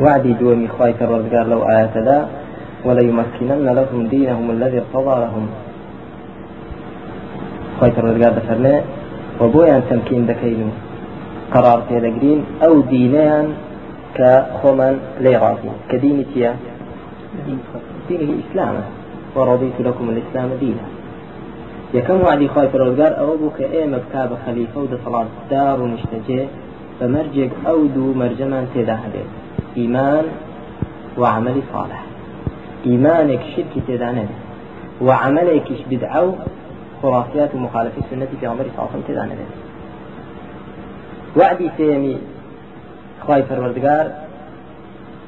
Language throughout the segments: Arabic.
وعدي دومي خواي الرزقار لو آيات ذا وليمكنن لهم دينهم الذي ارتضى لهم. خواي الرزقار دفرنا وبويا تمكين دكينو. قرار تيدقرين أو دينيان كخومن ليراتي كدينتيا دين الإسلام. ورضيت لكم الإسلام دينا. یەکەم وعدی خی پرۆزگار ئەوە بوو کە ئێمە بکا بە خەلیفە و دەسەڵات دار و نیشتەجێ بە مەرجێک ئەو دوو مەرجەمان ئیمان وعملی صالح. ئیمانێک شرکی تێدا نەبێت وعملێکیش بدعە و خرافيات ومخالفة سنة في عمر صلى الله عليه وسلم وعدي سيمي خواي فروردگار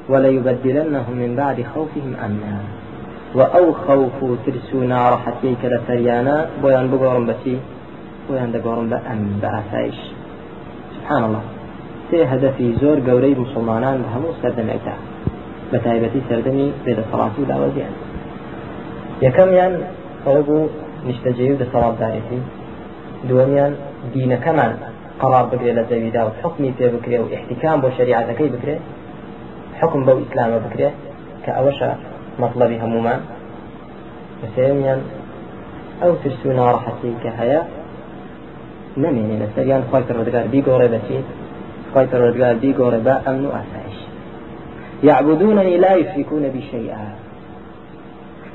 وليبدلنهم من بعد خوفهم أمنا. و ئەو خەوف و ترس و ناڕەحەتی کە لە سەریانە بۆیان بگۆڕم بەچی بۆیان دەگۆڕم بە ئەم بە ئاسایش سبحان الله. سێ هەدەفی زۆر گەورەی مسلمانان بە هەموو سەردەمێکدا بە تایبەتی سەردەمی بێدەسەڵاتی و داوەزیان یەکەمیان ئەوە بوو نیشتەجێ و دەسەڵاتدارێتی دووەمیان دینەکەمان قرار بگرێ لە زەویدا و حکمی پێ بکرێ و احتیکام بۆ شریعەتەکەی بکرێ حکم بەو ئیسلامە بکرێ کە ئەوەشە مطلبي همومان وسيميان أو ترسو ناڕەحەتی کە هەیە لە سەریان خی پەرۆدگار بیگۆڕێ بەچی خی پەرۆدگار بیگۆڕێ بە ئەمن و ئاسایش يعبدونني لا يشركون بي شيئا.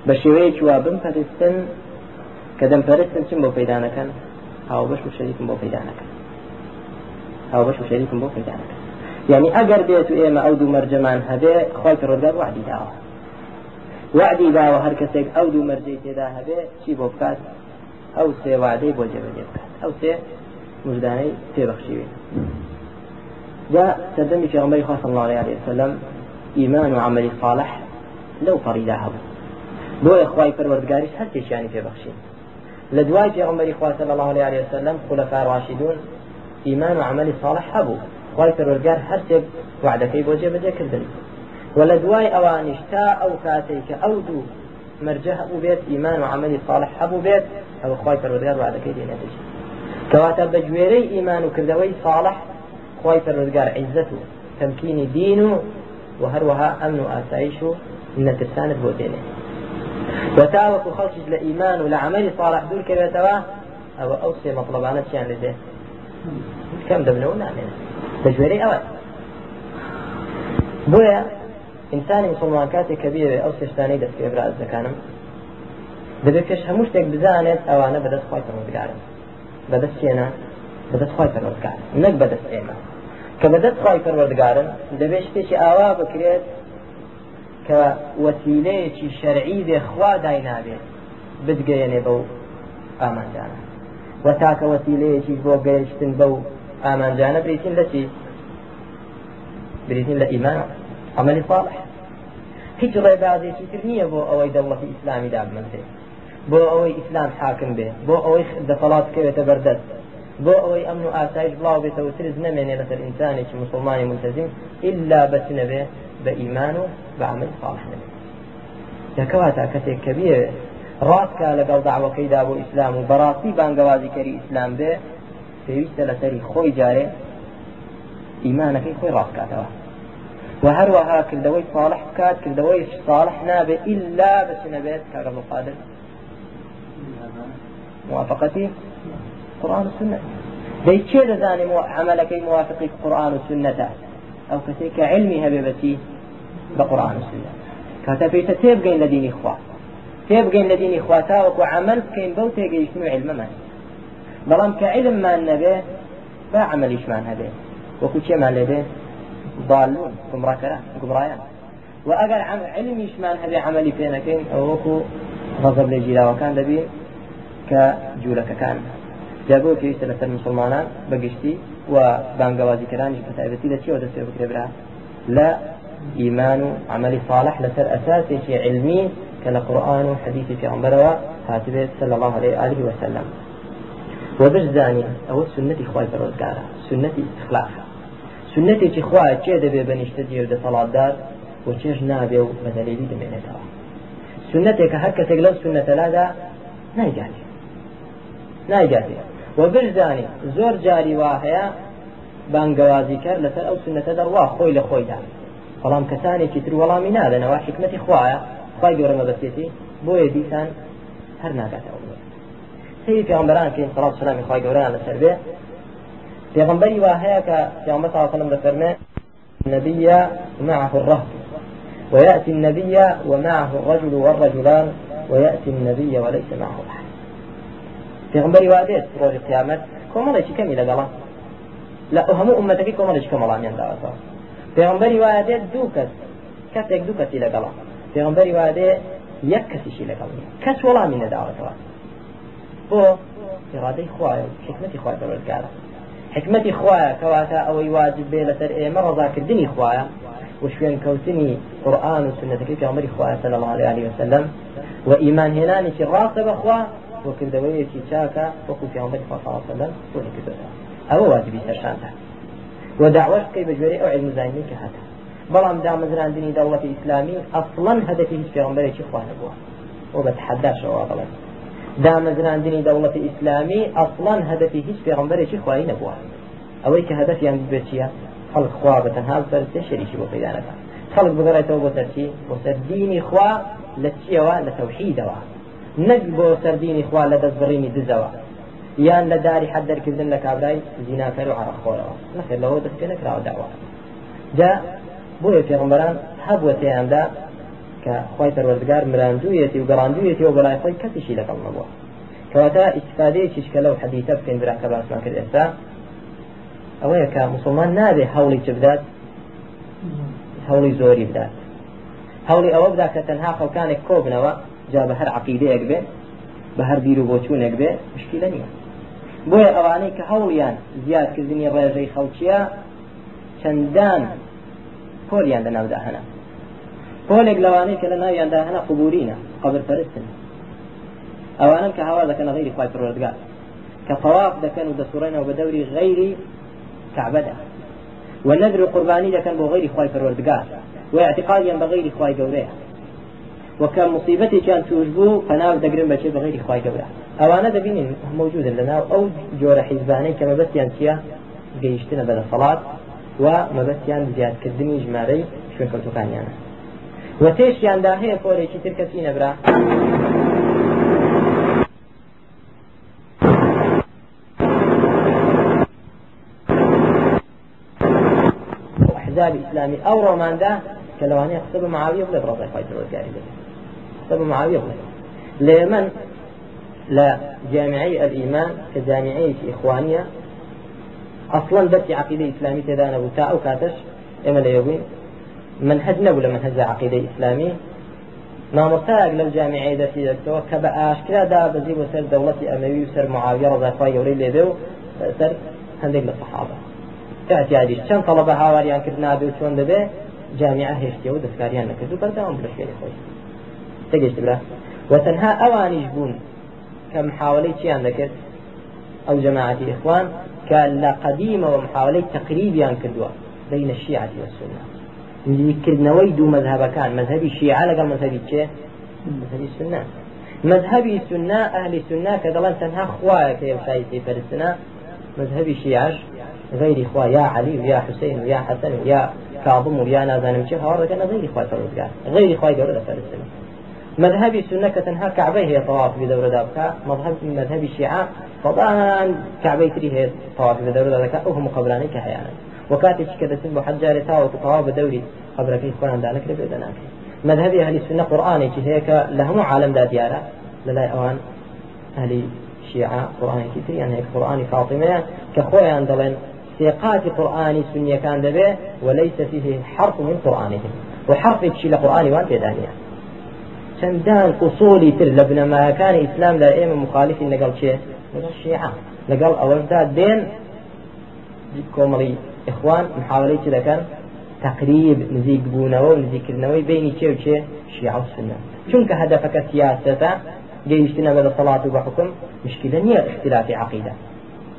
بە شێوەیەکی وا بمپەرستن کە دەمپەرستن چم بۆ پەیدانەکەن هاو بەش و شەریکم بۆ پەیدانەکەن هاو بەش و شەریکم بۆ پەیدانەکەن یعنی ئەگەر بێت و ئێمە ئەو دوو مەرجەمان هەبێ خی پەرۆدگار وعدی داوە وعدی داوە هەر کەسێک ئەو دوو مەرجەی تێدا هەبێ چی بۆ بکات؟ ئەو سێ وعدەی بۆ جێبەجێ بکات. ئەو سێ مژدانەی تێبەخشیوێ جا سەردەمی پێغەمبەری خوا صلی الله عليه وسلم ئیمان و عملی صالح لەو پەڕیدا هەبوو بۆیە خوای پەروەردگاریش هەر تێکیانی پێبەخشین لە دوای پێغەمبەری خوا صلی الله عليه وسلم خلفاء راشدون ئیمان و عملی صالح هەبوو خوای پەروەردگار هەر تێک وعدەکەی بۆ جێبەجێ کردن. ولا دواي أوانش تا أو كاتيك أو دو مرجه أبو بيت إيمان وعمل صالح أبو بيت أو خواي فرودگار وعد كيدي نتيجة كواتا بجويري إيمان وكردوي صالح خی پەرۆزگار عیزت و تەمکینی دین و و هەروەها ئەمن و ئاسایش و نەترسانت بۆ دێنێ. وتاوەکو خەڵکیش لە ئیمان و لە عملی ساڵح دوور کردێتەوە ئەوە ئەو سێ مەطلبانە چیان لێ کەم دەبنەوە نامێنێت بەژێرەی ئەوە. بۆیە ئینسانی مسلمان کاتێک کە بیێ ئەو سێشتانەی دەست پێبراز دەکانم دەبێت پێش هەموو شتێک بزانێت ئەوانە بەدەست خۆی ڕزگارن بەدەست چێنە؟ بەدەست خۆی پەروەردگار نەک بەدەست ئێمە کە بەدەست خۆی پەروەردگارن دەبێت شتێکی ئاوا بکرێت کە وەسیلەیەکی شەرعی بێ خوا داینابێت بتگەیەنێ بەو ئامانجانە و تاکە وەسیلەیەکی بۆ گەیشتن بەو ئامانجانە بریتین لە چی؟ بریتین لە ئیمان عمل صالح. هیچ ڕێبازێکی تر نییە بۆ ئەوەی دەوڵەتی ئیسلامی دابمەندێ. بۆ ئەوەی ئیسلام حاکم بێ. بۆ ئەوەی دەسەڵات بکەوێتە بەردەست. بۆ ئەوەی ئەمن و ئاسایش بڵاو بێتەوە ترز نەمێنێ لەسەر ئینسانێکی مسلمانی ملتزم إلا بس نبێ بە ئیمان و بە عمل صالح نبێ دەکەواتە کەسێک کە بێ ڕاستکە لەگەڵ داوەکەیدا بۆ ئیسلام و بەڕاستی بانگەوازی کەری ئیسلام بێ پێویستە لەسەری خۆی جارێ ئیمانەکەی خۆی ڕاستکاتەوە وهروها كردوي صالح كات كردوي صالح نابه إلا بس نبيت كرم القادر موافقتي قرآن والسنة. دي چه دزاني عملك موافقي قرآن والسنة أو كثيك علمي هبيبتي بقرآن والسنة. كاتا بيتا تيبقين لدين إخوة. تيبقين لدين إخوة تاوك وعمل كين بو تيجي يشنو علم ما بلام كعلم ما النبي با عمل يشمان هبه. وكل شيء ما لديه ضالون گمڕاکەران گمڕایان و ئەگەر علمیشمان هەبێ عملی پێ نەکەین ئەوەکو غەزب لێ جیراوەکان کە جابۆ پێویستە لەسەر مسلمانان بەگشتی و بانگەوازیکەرانیش بە تایبەتی لە چیەوە دەستێ بکرێ برا. لە إيمان وعمل صالح لسر أساسي في علمي كالقرآن وحديث في عمبرة هاتبه صلى الله عليه وآله وسلم وبجزاني أو سنة إخوة فرودكارا سنة استخلاف سنتێکی خوای چێ دەبێ بەنیشتە جێ دەسەڵاتدار و چێش نابێ و بە دەلیلی دەمێنێتەوە. سنتێکە هەر کەسێک لەو سنەتەلادا نایگاتێ. نایگاتێ. و برزانی زۆر جاری وا هەیە بانگەوازی کرد لەسەر ئەو سنەتە دەڕوا خۆی لە خۆیدا بەڵام کەسانێکی تر وەڵامی نادەنەوە حکمەتی خوایە خی گەورە مەبەسێتی بۆیە دیسان هەر ناکاتەوە سەیری پێغمبەران کەین سەڵات سلامی خی گەورەیان لەسەر بێ. پێغمبەری وا هەیە کە پێغمبەر وسلم دەفەرمێ النبي معه الرهب ويأتي النبي ومعه الرجل والرجلان ويأتي النبي وليس معه أحد. پێغمبەری وا دێت ڕۆژی قیامەت کۆمەڵێکی کەمی لەگەڵا. لە هەموو ئومەتەکەی کۆمەڵێکی کۆمەڵامیان داوەتەوە پێغمبەری وا دێت دوو کەس کەسێک دوو کەسی لەگەڵا. پێغمبەری وا دێ یەک کەسیشی لەگەڵ. کەس وەڵامی نەداوەتەوە. بۆ إرادەی خوایە حکمەتی خوای بەرەگارە حکمەتی خوایە کەواتە ئەوەی واجب بێ لەسەر ئێمە ڕزاکردنی خوایە وشوێن كوتني قرآن وسنة كيف عمر إخوة صلى الله عليه وسلم وإيمان هناني في الراسة بخوا وەکردەوەیەکی چاکە وەکو پیامبەر خۆسەلەم بۆ نکردەوە ئەوە واجبی سەرشاندا وەداوەش بکەی بەگوێرەی ئەو علم زانینی کە هاتە بەڵام دامەزراندنی دەوڵەتی ئیسلامی ئەفڵەن هەدەفی هیچ پێغمبەرێکی خوانەبووە بۆ بە تحەداشەوە بڵێن دامەزراندنی دەوڵەتی ئیسلامی ئەفڵەن هەدەفی هیچ پێغمبەرێکی خوای نەبووە. ئەوەی کە هەدەفیان بێت چیە خەڵک خوا بە تەنها سەر سێ شەریکی بۆ پیدا نەکەن خەڵک بگەڕێتەوە بۆ سەرچی بۆ سەر دینی خوا لە چیەوە؟ لە تەوحیدەوە. نەک بۆ سەردینی خوا لە دەستبڕینی دزەوە. یان لە داری حد دەرکردن لە کابرای زیناکەر و عرەخۆرەوە نەخێر لەوە دەست پێ نەکراوە داوە. جا بۆیە پێغمبەران هەبووە تێیاندا کە خی پەروەردگار مراندوویەتی و گەڕاندوویەتی و بەلای خۆی کەسیشی لەگەڵ نەبووە. کەواتە ئیسفادەیەکیش کە لەو حەدیتە بکەین برا کە باسمان کرد ئێستا. ئەوەیە کە مسلمان نابێ هەوڵی چ بدات هەوڵی زۆری بدات. هەوڵی ئەوە بدا کە تەنها خەڵکانێک کۆ بنەوە جا بە هەر عقیدەیەک بێ بە هەر بیر و بۆچوونێک بێ مشکلە نییە بۆیە ئەوانەی کە هەوڵیان زیادکردنی ڕێژەی خەڵکیە چەندان پۆلیان لە ناودا هەنا پۆلێک لەوانەیە کە لە ناویاندا هەنا قبورینە قبر پەرستن ئەوانن کە هاوا دەکەن غیری خوای پروردگار. کە طواف دەکەن و دەسوڕێنەوە بە دەوری غیری کعبەدا ونذر قرباني دەکەن بۆ غیری خوای پروردگار. واعتقادیان بە غیری خوای گەورەیە وەکە مصیبەتی چیان توش بوو پەناو دەگرن بەچێ بەغیری خی گەورە. ئەوانە دەبینین موجودن لەناو ئەو جۆرە حیزبانەی کە مەبەستیان چیە گەیشتنە بەدە فڵات و مەبەستیان زیادکردنی ژمارەی شوێنکەوتەکانیانە وە تێشیاندا هەیە پۆرێکی تر کەسی نەبرا. حزاب ئیسلامی ئەو ڕۆماندا کە لەوانەیە قسە بە معاویە بڵێ ڕۆڵی خی ڕۆزگاری دەبێت بڵێ لە ئێمن لە جامعەی الإيمان كجامعەیەکی إخوانية أصلا درس عقيدة اسلامي تدانا بوتا أو كاتش إما ليوين منهج نبو منهج عقيدة اسلامي مامۆستایەک لەو جامعەیە دەستی دەستەوە کە بە ئاشکرادا بەزی بۆ سەر دەوڵەتی ئەمەوی و سەر معاویە ڕزاخوای گەورەی لێدێ و سەر هەندێک لە سەحابە کاتیادیش چەند تەڵەبە هاواریان کرد نابێ و چۆن دەبێ جامعە هێشتیەوە دەستکاریان نەکرد و تەگەشت برا وتەنها ئەوانیش بوون کە محاولەی چیان دەکرد ئەو جەماعەتی ئیخوان كان قديمة ومحاولة تقريبا كدوا بين الشيعة والسنة. نزیکردنەوەی دوو مذهبەکان مذهبی شیعە لەگەڵ مذهبی چێ مذهبی سنة. مذهبی سنة ئەهلی سنة کە دەڵێن تەنها خوایە کە یەوشایی پێی پەرستنە مذهبی شیعش غير خوا يا علي ويا حسين ويا حسن ويا كاظم ويا نازانم چه؟ هاوڕ دەکەن غير خوا پەروەردگار غير خوا گەورە دەپەرستن مذهبي سنة كتنها كعبة هي طواف بدورة دابكا مذهب مذهبي الشيعة طبعا كعبة تري هي طواف بدورة دابكا أو هم قبراني كحيانا وكاتي كذا سنبو حد جاري تاو طواف بدوري. قبر في إخوان دانك لبيدناك مذهبي أهل السنة قرآني هيك لهم عالم دا ديارة. للا أوان أهل الشيعة قرآني كتير يعني هيك قرآني فاطمة كخويا عندلن سيقات قرآني سنية كان دبي. وليس فيه حرف من قرآنهم. وحرف يكشي لقرآني وان بيدانيه چەندان قوسۆلی تر لە بنەماکانی ئیسلام لە ئێمە مخالفی لەگەڵ چێ؟ لەگەڵ شیعە لەگەڵ ئەوەشدا دێن کۆمەڵی ئەخوان محاولەی چ دەکەن؟ تقریب نزیک بوونەوە و نزیکردنەوەی بینی چێ و چێ شیعە و سنە. چونکە هەدەفەکە سیاسەتە گەیشتنە بە دەسەڵات و بەحکم مشکلە نییە اختلافی عقیدە.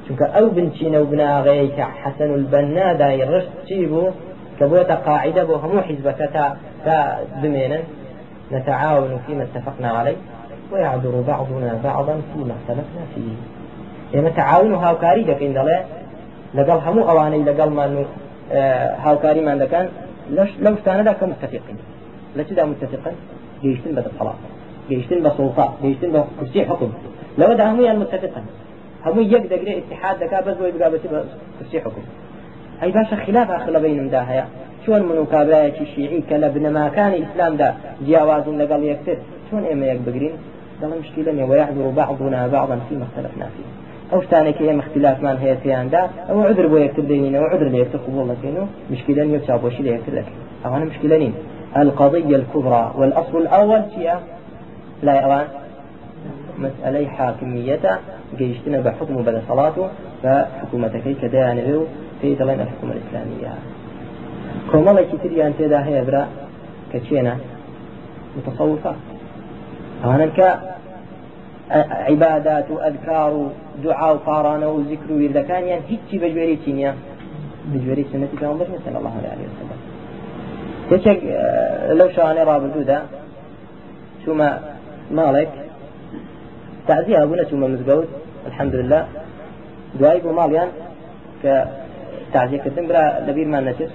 چونکە ئەو بنچینە و بناغەیە کە حەسەن البەنا دای ڕشت چی بوو؟ کە بۆتە قاعدە بۆ هەموو حیزبەکە تا تا بمێنن. نتعاون فيما اتفقنا عليه ويعذر بعضنا بعضا فيما اختلفنا فيه. ئێمە تعاون و هاوکاری دەکەین دەڵێ لەگەڵ هەموو ئەوانەی لەگەڵمان هاوکاریمان دەکەن لو شتانەدا کە متفقین. لە چدا متفقن؟ گەیشتن بە دەسەڵات گەیشتن بە سڵتا گەیشتن بە کورسی حکم. لەوەدا هەمویان متفقن. هەموو یەک اتحاد دەکا بەس بۆی بگابەتی بە کورسی حکم. ئەی باشە خلاف آخر بینمدا چۆن من و کابرایەکی شیعی کە لە بنەماکانی ئیسلامدا جیاوازن لەگەڵ یەکتر چۆن ئێمە یەک بگرین؟ دەڵم مشکلة ويحضر بعضنا بعضا فيما اختلفنا فيه ئەو شتانێکی ئێمە اختلافمان هەیە پێیاندا ئەو عذر بۆ یەکتر دێنینەوە عذر لە یەکتر قبول دەکەین و مشکلە نیە چاوبۆشی لە یەکتر دەکەین. ئەوانە مشکلە نین القضية الكبرى والأصل الأول شيء لا يوان مسألة حاكمية جيشتنا بحكم بدا صلاته فحكومتك كدان له في الحكومة الإسلامية كومالي كتير يعني تدا هي برا كتشينا متصوفة أنا عبادات و ئەذکار و دوعا و قارانەوە و ذکر و ویردەکانیان هیچی بەگوێری چی نییە. بجوێری سنەتی پێغەمبەر صلی الله عليه وسلم. یەکێک لەو شوانەی ڕابردوودا چوومە ماڵێک تعزیه هەبوو نەچوومە مزگەوت الحمد لله دوای بۆ ماڵیان کە تعزیەکردن برا لەبیرمان نەچێت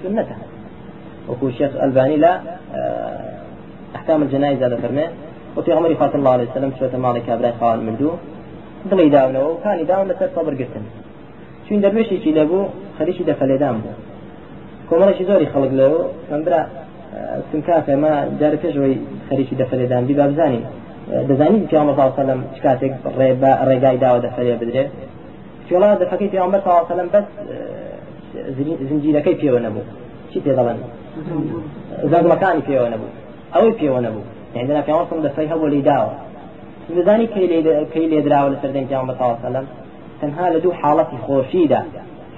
وەکو شێخ ئەلبانی لا أحكام الجنائز هذا فرمه وفي عمر صلى الله عليه وسلم شوية مالك أبراي خال مردو دڵی داونەوە و کانی داون لەسەر سەبر گرتن. چون دەروێشێکی لەبوو خەریکی دەفەلێدان بوو. کۆمەڵێکی زۆری خەڵک لەوە من برا سنکافێ ما جارە پێشەوەی خەریکی دەفەلێدان بی بابزانین دەزانین پیامە ساڵسەلم چ کاتێک ڕێگای داوە دەفەلێ بدرێ. چۆڵا دەفەکەی پیامبەر ساڵسەلم بەس زنجیرەکەی پێوە نەبوو. چی پێ دەڵێن؟ زەگمەکانی پێوە نەبوو. ئەوەی پێوە نەبوو. في عمر دەفەی هەبوو لی داوە دەزانی کەی لێ دراوە لە سەردەنگ پیامبەر ساڵسەلم تەنها لە دوو حاڵەتی خۆشیدا.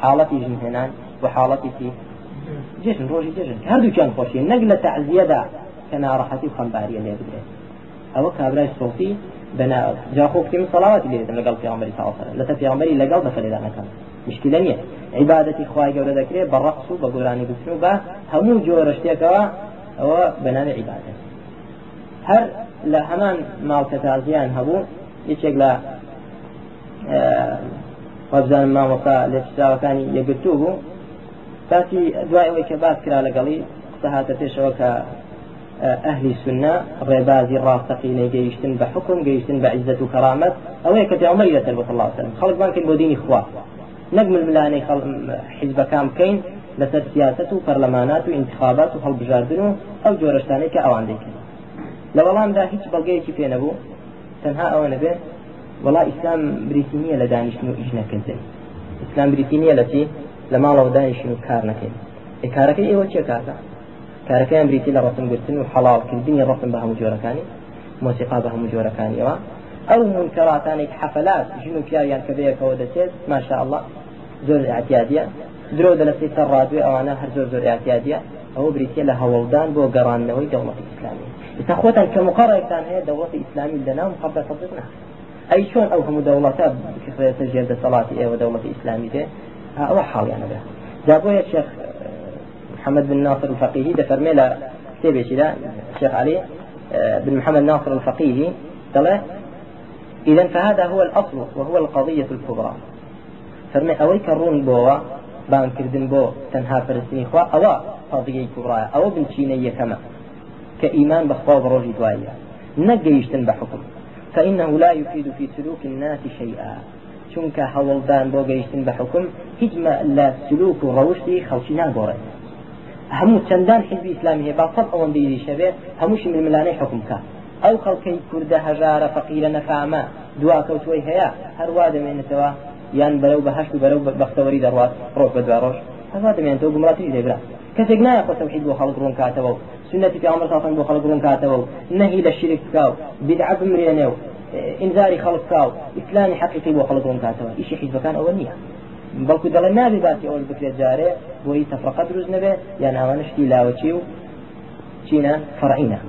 حاڵەتی ژنهێنان و حاڵەتی جێژن ڕۆژی جێژن. هەردووکیان خۆشی. نەک لە تەعزیەدا کە ناڕەحەتی و خەمباریە لێ بدرێت. ئەوە کابرای سۆفی بناو جا خو کوم صلوات دې د لګل پیغمبر صلی الله علیه وسلم لته پیغمبر لګل دخل نه کړ مشکله نه عبادتي خوای ګوره ذکر به رقص او بګورانی بسو به همو جوړشته کا او بنامه عبادت هر له همان مال تازیان هبو یچګ لا وابزان ما وقع لفتاوى كان يقتوه باسی دوای ئەوەی کە باس کرا لەگەڵی قسە هاتە پێشەوە کە ئەهلی سنە ڕێبازی ڕاستەقینەی گەیشتن بە حکم گەیشتن بە عیزت و کەرامەت. ئەوەیە کە پێغەمبەری لەسەر بە الله سلم خەڵک بانکن بۆ دینی خوا. نەک ململانەی حیزبەکان بکەین لەسەر سیاست و پەرلەمانات و انتخابات و هەڵبژاردن و ئەو جۆرەشتانەی کە ئەوان دەکەن لە وەڵامدا هیچ بەڵگەیەکی پێ نەبوو. تەنها ئەوە نەبێ وڵا ئیسلام بریتی نییە لە دانیشتن و ئیش نەکردن. ئیسلام بریتی نییە لە چی؟ لە ماڵەوە دانیشتن و کار نەکەین. کارەکەی ئێوە چێ کاتە کارەکەیان بریتی لە ڕەسم گرتن و حەڵاڵکردنی ڕەسم بە هەموو جۆرەکانی مۆسیقا بە هەموو جۆرەکانیەوە ئەو منکەراتانێک حەفەلات ژن و پیاویان کە بەیەکەوە دەچێت ماشاء الله زۆر اعتیادیە درۆ دەلەستی سەر ڕادوێ ئەوانە هەر زۆر زۆر اعتیادیە ئەوە بریتە لە هەوڵدان بۆ گەڕانەوەی دەوڵەتی ئیسلامی ئێستا خۆتان کە مقڕێکتان هەیە دەوڵەتی ئیسلامی لەناو مقبە تەبنا ئەی چۆن ئەو هەموو دەوڵەتە بکرێتە ژێر دەسەڵاتی ئێوە دەوڵەتی ئیسلامی دێ ئەوە حاڵیانە بێ جابۆیە شێخ محمد بن ناصر الفقيهي دفرمي لا كتابي كذا الشيخ علي بن محمد ناصر الفقيهي طلع إذا فهذا هو الأصل وهو القضية الكبرى. فرمي أويك الرون بوا بان كردن بو تنها فرسني خوا أوا قضية كبرى أو بنشينية كما كإيمان بخوا بروجي دوايا نجيشتن بحكم. فإنه لا يفيد في سلوك الناس شيئا. چونکە هەوڵدان بۆ گەیشتن بە حکم هیچ لە سلوک و ڕەوشی خەڵکی هەموو چەندان حزبی ئیسلامی هەیە باڵ ئەوەندەی شەبێ هەمووشی ململانەی حکومکە ئەو خەڵکەی کووردە هەژارە فەقیرە نەفامە دواکەوتوی هەیە هەروە دەمێنێتەوە. یان بەرەو بە هەشت و بەرەو بەختەوەری دەڕات ڕۆژ بە دوڕۆژ هەوا دەمێنێتەوە گومڕاتی دەبرا کەسێک نایە خۆ تەوحید بۆ خەڵک ڕوون کاتەوە سنەتی پیامبەر صلی بۆ خەڵک ڕوون کاتەوە نەهی لە شرک بکاو بدعە بمرێنێ و ئینزاری خەڵک کاو ئیسلامی حقیقی بۆ خەڵک ڕوون کاتەوە. ئیشی حیزبەکان ئەوە نییە. بەڵکو دەڵێ نابی باسی ئەوە بکرێت جارێ بۆی تەفرقە دروست نەبێ یان ئەوانە شتی لاوەچی و چینە فەرعینە.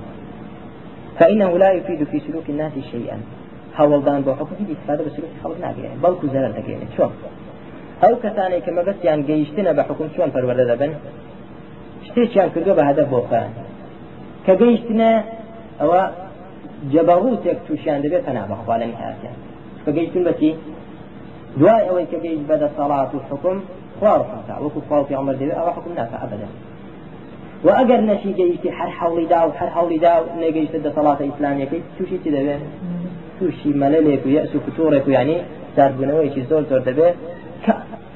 فإنه لا يفيد في سلوك الناس شيئا. هەوڵدان بۆ حکم هیچ استفاده بە سلوکی خەڵک ناگەێن بەڵکو زەرەر دەگەێنێت چۆن؟ ئەو کەسانێک کە مەبەستیان گەیشتنە بە حکم چۆن پەروەردە دەبن؟ شتێکیان کردو بە هەدە بۆ خۆیان. کە گەیشتنە ئەوە جەبەڕوتێک تووشیان دەبێت تەنا بەخوا لە نهایەتیان کە گەیشتن بەچی دوای ئەوەی کە گەیشت بەدە سەڵات و حکم خوارخاتا وەکو خواڵی عمر دەوێت ئەوە حکم ناکە ئەبدا و ئەگەر نەشی گەیشتی هەر حەوڵی دا و هەر حەوڵی دا و نەگەیشتە دە سەڵاتە ئیسلامیەکەی تووشی چی دەبێت تووشی مەلەلێک و یەس و کتۆڕێک و یعنی داربوونەوەیکی زۆر زۆر دەبێت. کە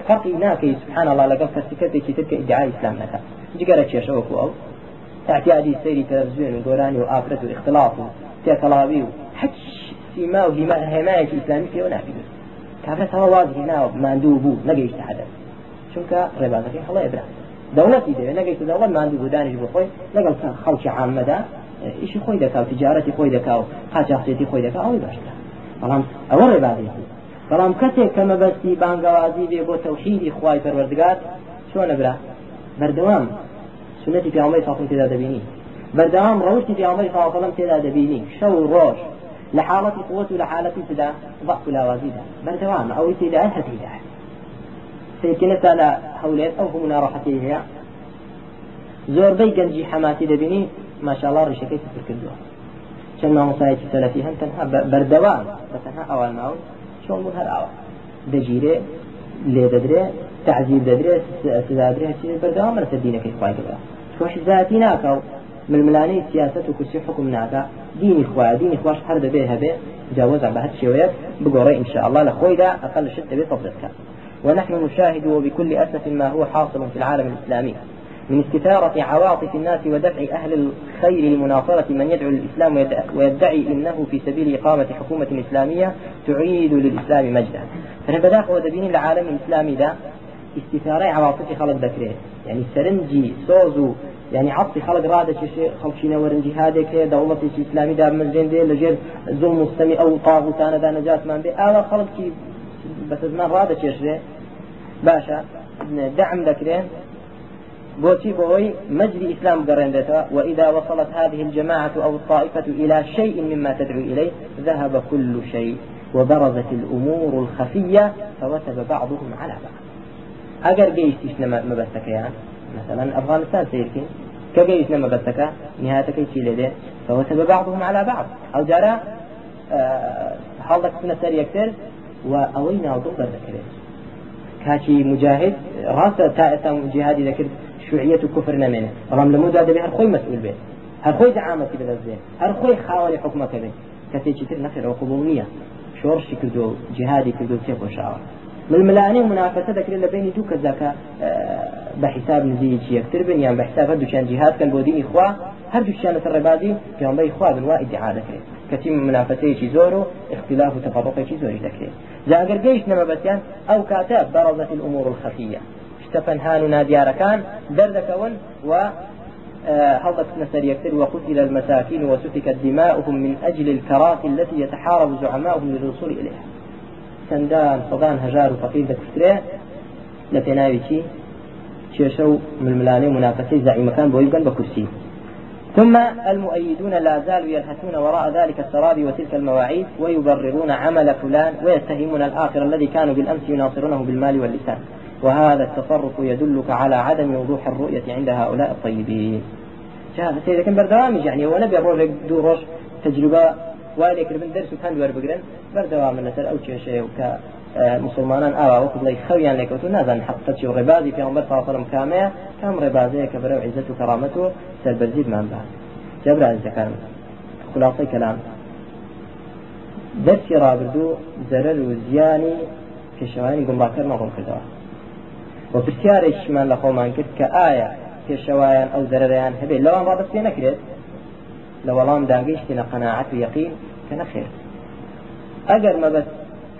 فەقی ناکەی سبحان الله لەگەڵ فەسیکەتێکی تر کە ئیدعای ئیسلام نەکە. جگەرە کێشەوە کو ئەو تاعتیادی سەیری تەلەڤیزیۆن و گۆرانی و ئافرەت و اختلاف و تێکەڵاوی و هەچ سیما و هیما هێمایەکی ئیسلامی پێوە نابینێت ونافذ كافرة هوا هنا ماندوبو نجيت حدا چونکە ڕێبازەکەی هەڵەیە برا دەوڵەتی دەوێ نەگەیت دەوڵەت ماندوو بودانیش بۆ خۆی لەگەڵ خەڵکی عامەدا ئیشی خۆی دەکا و تجارەتی خۆی دەکا و قاچاقچێتی خۆی دەکا ئەوی باشترە بەڵام ئەوە ڕێبازێتی بەڵام کەسێک کە مەبەستی بانگەوازی بێ بۆ تەوحیدی خوای پەروەردگار چۆنە برا. بەردەوام سنەتی پیامەی ساڵم تێدا دەبینی بەردەوام ڕەوشی پیامەی ساڵم تێدا دەبینی شەو ڕۆژ و لە حالەتی تدا ضعف و لاوازیدا بەردەوام ئەوەی تێدا هەتیدا سيكنتا لا هولێت ئەو هەموو ناڕەحەتی هەیە زۆربەی گەنجی حەماتی دەبینی ماشاءله ڕیشەکەی سفر کردووە چەند مامۆسایەکی سەلەفی هەن تەنها بەردەوام بە تەنها ئەوان ناو چۆن بوو هەر ئەوە دەگیرێ لێ دەدرێ تعزیر دەدرێت سزادرێ هەچی بەردەوام لەسەر دینەکەی خوای دەبێت خۆش ذاتی ناکە و ململانەی سیاست و کورسی حکم ناکە دینی خوا دینی خوش هەر دەبێ هەبێ جاوزع بە هەر شێوەیەک بگۆڕێ إن شاء الله لخويدا أقل دەبێت تەبدەکە ونحن نشاهد وبكل أسف ما هو حاصل في العالم الإسلامي. من استثارة عواطف الناس ودفع أهل الخير لمناصرة من يدعو للإسلام ويدعي إنه في سبيل إقامة حكومة إسلامية تعيد للإسلام مجدا. فنبدأ ودبين العالم الإسلامي ده استثارة عواطف خلق ذكره يعني سرنجي سوزو يعني عطي خلق رادة شيء خلقين ورنجي هذا دولة إسلامي دار مزين دي لجير ظلم مستمي أو طاغوتان دا نجات من بي ألا خلق بس زمان رادة شيء باشا دعم ذكرين بوتي بوي مجري إسلام قرندتا وإذا وصلت هذه الجماعة أو الطائفة إلى شيء مما تدعو إليه ذهب كل شيء وبرزت الأمور الخفية فوثب بعضهم على بعض. أجر جيش ما مبستك يعني مثلا أفغانستان سيركين كجيش لما بستك نهايتك شيء لديه فوثب بعضهم على بعض. أو جرى أه حالك سنة سرية وأوينا ضد ذكره كاتي مجاهد راسه تا جهادي ذكر شوعية كفر نمنه بەڵام لە مودا دەبێ هەر خۆی مەسئول بێت هەر خۆی دعامەتی بدەستێ هەر خۆی خاوەنی حکومەکە بێت کەسێکی تر نەخێرەوە قبول نییە شۆڕشی کردو جهادی کردو تێ خۆشاوە ململاني منافسة ذكر لبين دو كذاك بحساب نزيج يكتر بن يعني بحساب هدو كان جهاد كان بودين إخوة هردو كان الربادي في عمبي إخوة بالواء ادعاء ذكر كثير من منافسة زورو اختلاف زوري ذكر جاء أجر جيش نما بسيان أو كاتب برزت الأمور الخفية اشتفنهاننا دياركان دردكون و هضت نسر يكتر وقتل المساكين وسفكت دماؤهم من أجل الكرات التي يتحارب زعماؤهم للوصول إليها. چەندان سەدان هەژار و فەقیر دەکوترێ لە پێناوی چی کێشە و ململانەی منافسەی زعیمەکان بۆی بگەن بە کورسی. ثم المؤيدون لا زالوا يلهثون وراء ذلك السراب وتلك المواعيد ويبررون عمل فلان ويتهمون الآخر الذي كانوا بالأمس يناصرونه بالمال واللسان. وهذا التصرف يدلك على عدم وضوح الرؤية عند هؤلاء الطيبين. جاء سيدة كم بردوامي يعني ونبي الروج دو روش تجربة وای لێکردن دەرس و پند وەربگرن بەردەوامن لەسەر ئەو کێشەیە و کە مسلمانان ئاوا وەکو بڵی خەویان لێکەوتو نازان حقەتی و ڕێبازی پێغمبەر صاحب کامەیە کام ڕێبازەیە کە بەرەو عیزت و کەرامەت و سەربەرزیدمان بات جەبرا عزیزەکان خلاصەی کەلام دەستی ڕابردوو زەرەر و زیانی پێشەوانی گمڕاکەر مەغڵ کردەوە و پرسیارێکیشمان لە خۆمان کرد کە ئایا پێشەوایان ئەو زەرەریان هەبێت لەوان ڕادستێ نەکرێت لە وەڵام داگەیشتینە قەناعەت و یەقین کە نەخێر ئەگەر مەبەست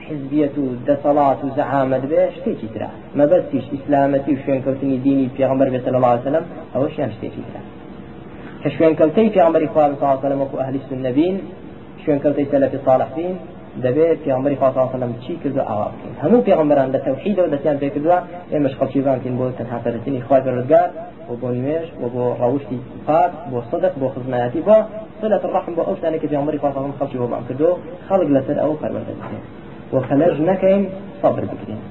حزبیەت و دەسەڵات و زەعامەت بێ شتێکی ترا مەبەستیش ئیسلامەتی و شوێنکەوتنی دینی پێغمبەر بێت لە سلم ئەوەشیان شتێکی ترا کە شوێنکەوتەی پێغمبەری خوا صلی سلم وەکو ئەهلی سنەبین شوێنکەوتەی سەلەفی صالحین دەبێت پێغمبەری خوا سلم چی کردو ئاوا بکەین. هەموو پێغمبەران لە تەوحید و دەستیان پێ کردووە ئێمەش خەڵکی بانکین بۆ تەنها پەرستنی خوای پەروەردگار و بۆ نوێژ و بۆ ڕەوشتی پاک بۆ صدق بۆ خزمەتی بۆ صلة الرحم بۆ ئەو شتانێکی پێغمبەری خوا صلی سلم خەڵکی بۆ بان کردو خەڵک لەسەر ئەو پەروەردە بکەین وخەلەج نەکەین صبر بکرین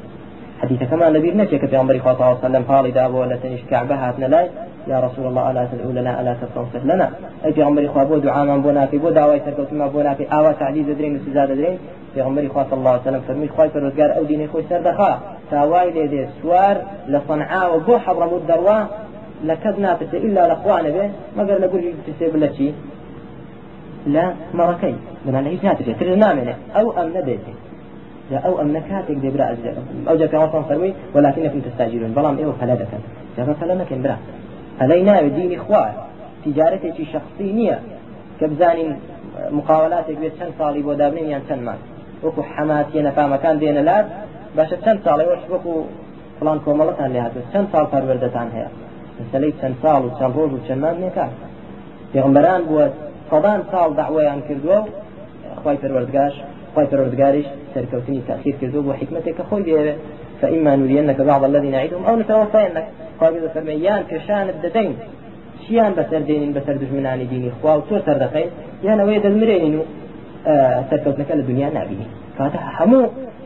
حديث كما نبي نجك في عمر صلى الله عليه وسلم قال إذا أبو ولا يا رسول الله ألا تدعو لنا ألا تستنصر لنا. إخوة بو دعاء من بونا في بو دعوة تركوت ما بونا في آوى تعديد درين وسزاد درين في عمر إخوة صلى الله عليه وسلم فرمي إخوة فرزقار أو دين إخوة سردخا تاواي لدي سوار لصنعاء وبو حضرموت دروا لكد ناتت إلا لأخوانه به ما قال لقول تسيب لك لا مركي بنا لهيش ناتت ترى نامنه أو أم نديته لا أو أم نكاتك دي برا أو جاك وصلا صروي ولكنكم تستعجلون بلام إيه فلا دكن جاك فلا نكن برا. علينا دين إخوان تجارتي شخصي نية كبزانين مقاولاتك بيت چەند ساڵی بۆ دابنین یان چەندمان وەکو حەماتیە نەفامەکان دێنە لات باشە چەند ساڵی وەش وەکو فلان کۆمەڵەتان لێ هاتوو چەند ساڵ پەروەردەتان هەیە؟ مەسلەی چەند ساڵ و چەند ڕۆژ و چەندمان نێکات پێغمبەران بووە سەدان ساڵ دعوەیان کردووە و خی پەروەردگاش خی پەروەردگاریش سەرکەوتنی تاخیر کردو بۆ حکمتێک کە خۆی دێوێ فإما نرينك بعض الذي نعيدهم أو نتوفينك. قال فرميان كشان بددين چیان بەسەر دێنین بەسەر دژمنانی دینی خوا و تۆ سەردەقەی یانەوەی دەستمرێنین و سەرکەوتنەکە لە دنیا نبینی کاتە هەموو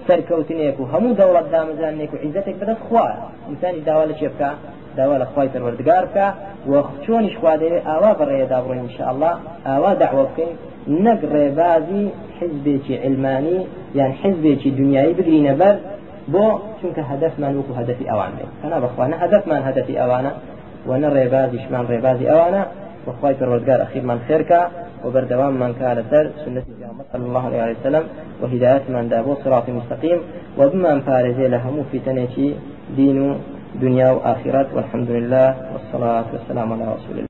سەرکەوتنێک و هەموو دەوڵەت دامەزانێک و عیزەتێک بەدەست خوا. ئینسانی داوا لە چێ بکە؟ داوا لە خوای پەروەردگار بکە. و چۆنیش خوا دەوێت ئاوا بەڕێدا بڕۆین انشاءالله. ئاوا دعوە بکەین. نەک ڕێبازی حزبێکی علمانی یان حزبێکی دنیایی بگرینە بۆ چونکە هەدفمان وەکو هەدفی ئەوان بێت کەنا بەخواانە هەدفمان هەدفی ئەوانە وەنە ڕێبازیشمان ڕێبازی ئەوانە. وخوای پەروەردگار ئەخیرمان خێرکە وبردواممان كان سر سنة صلى الله عليه وسلم وهداية من دابو صراط مستقيم وبما فارزي لهم في تنشي دين دنيا وآخرة والحمد لله والصلاة والسلام على رسول الله.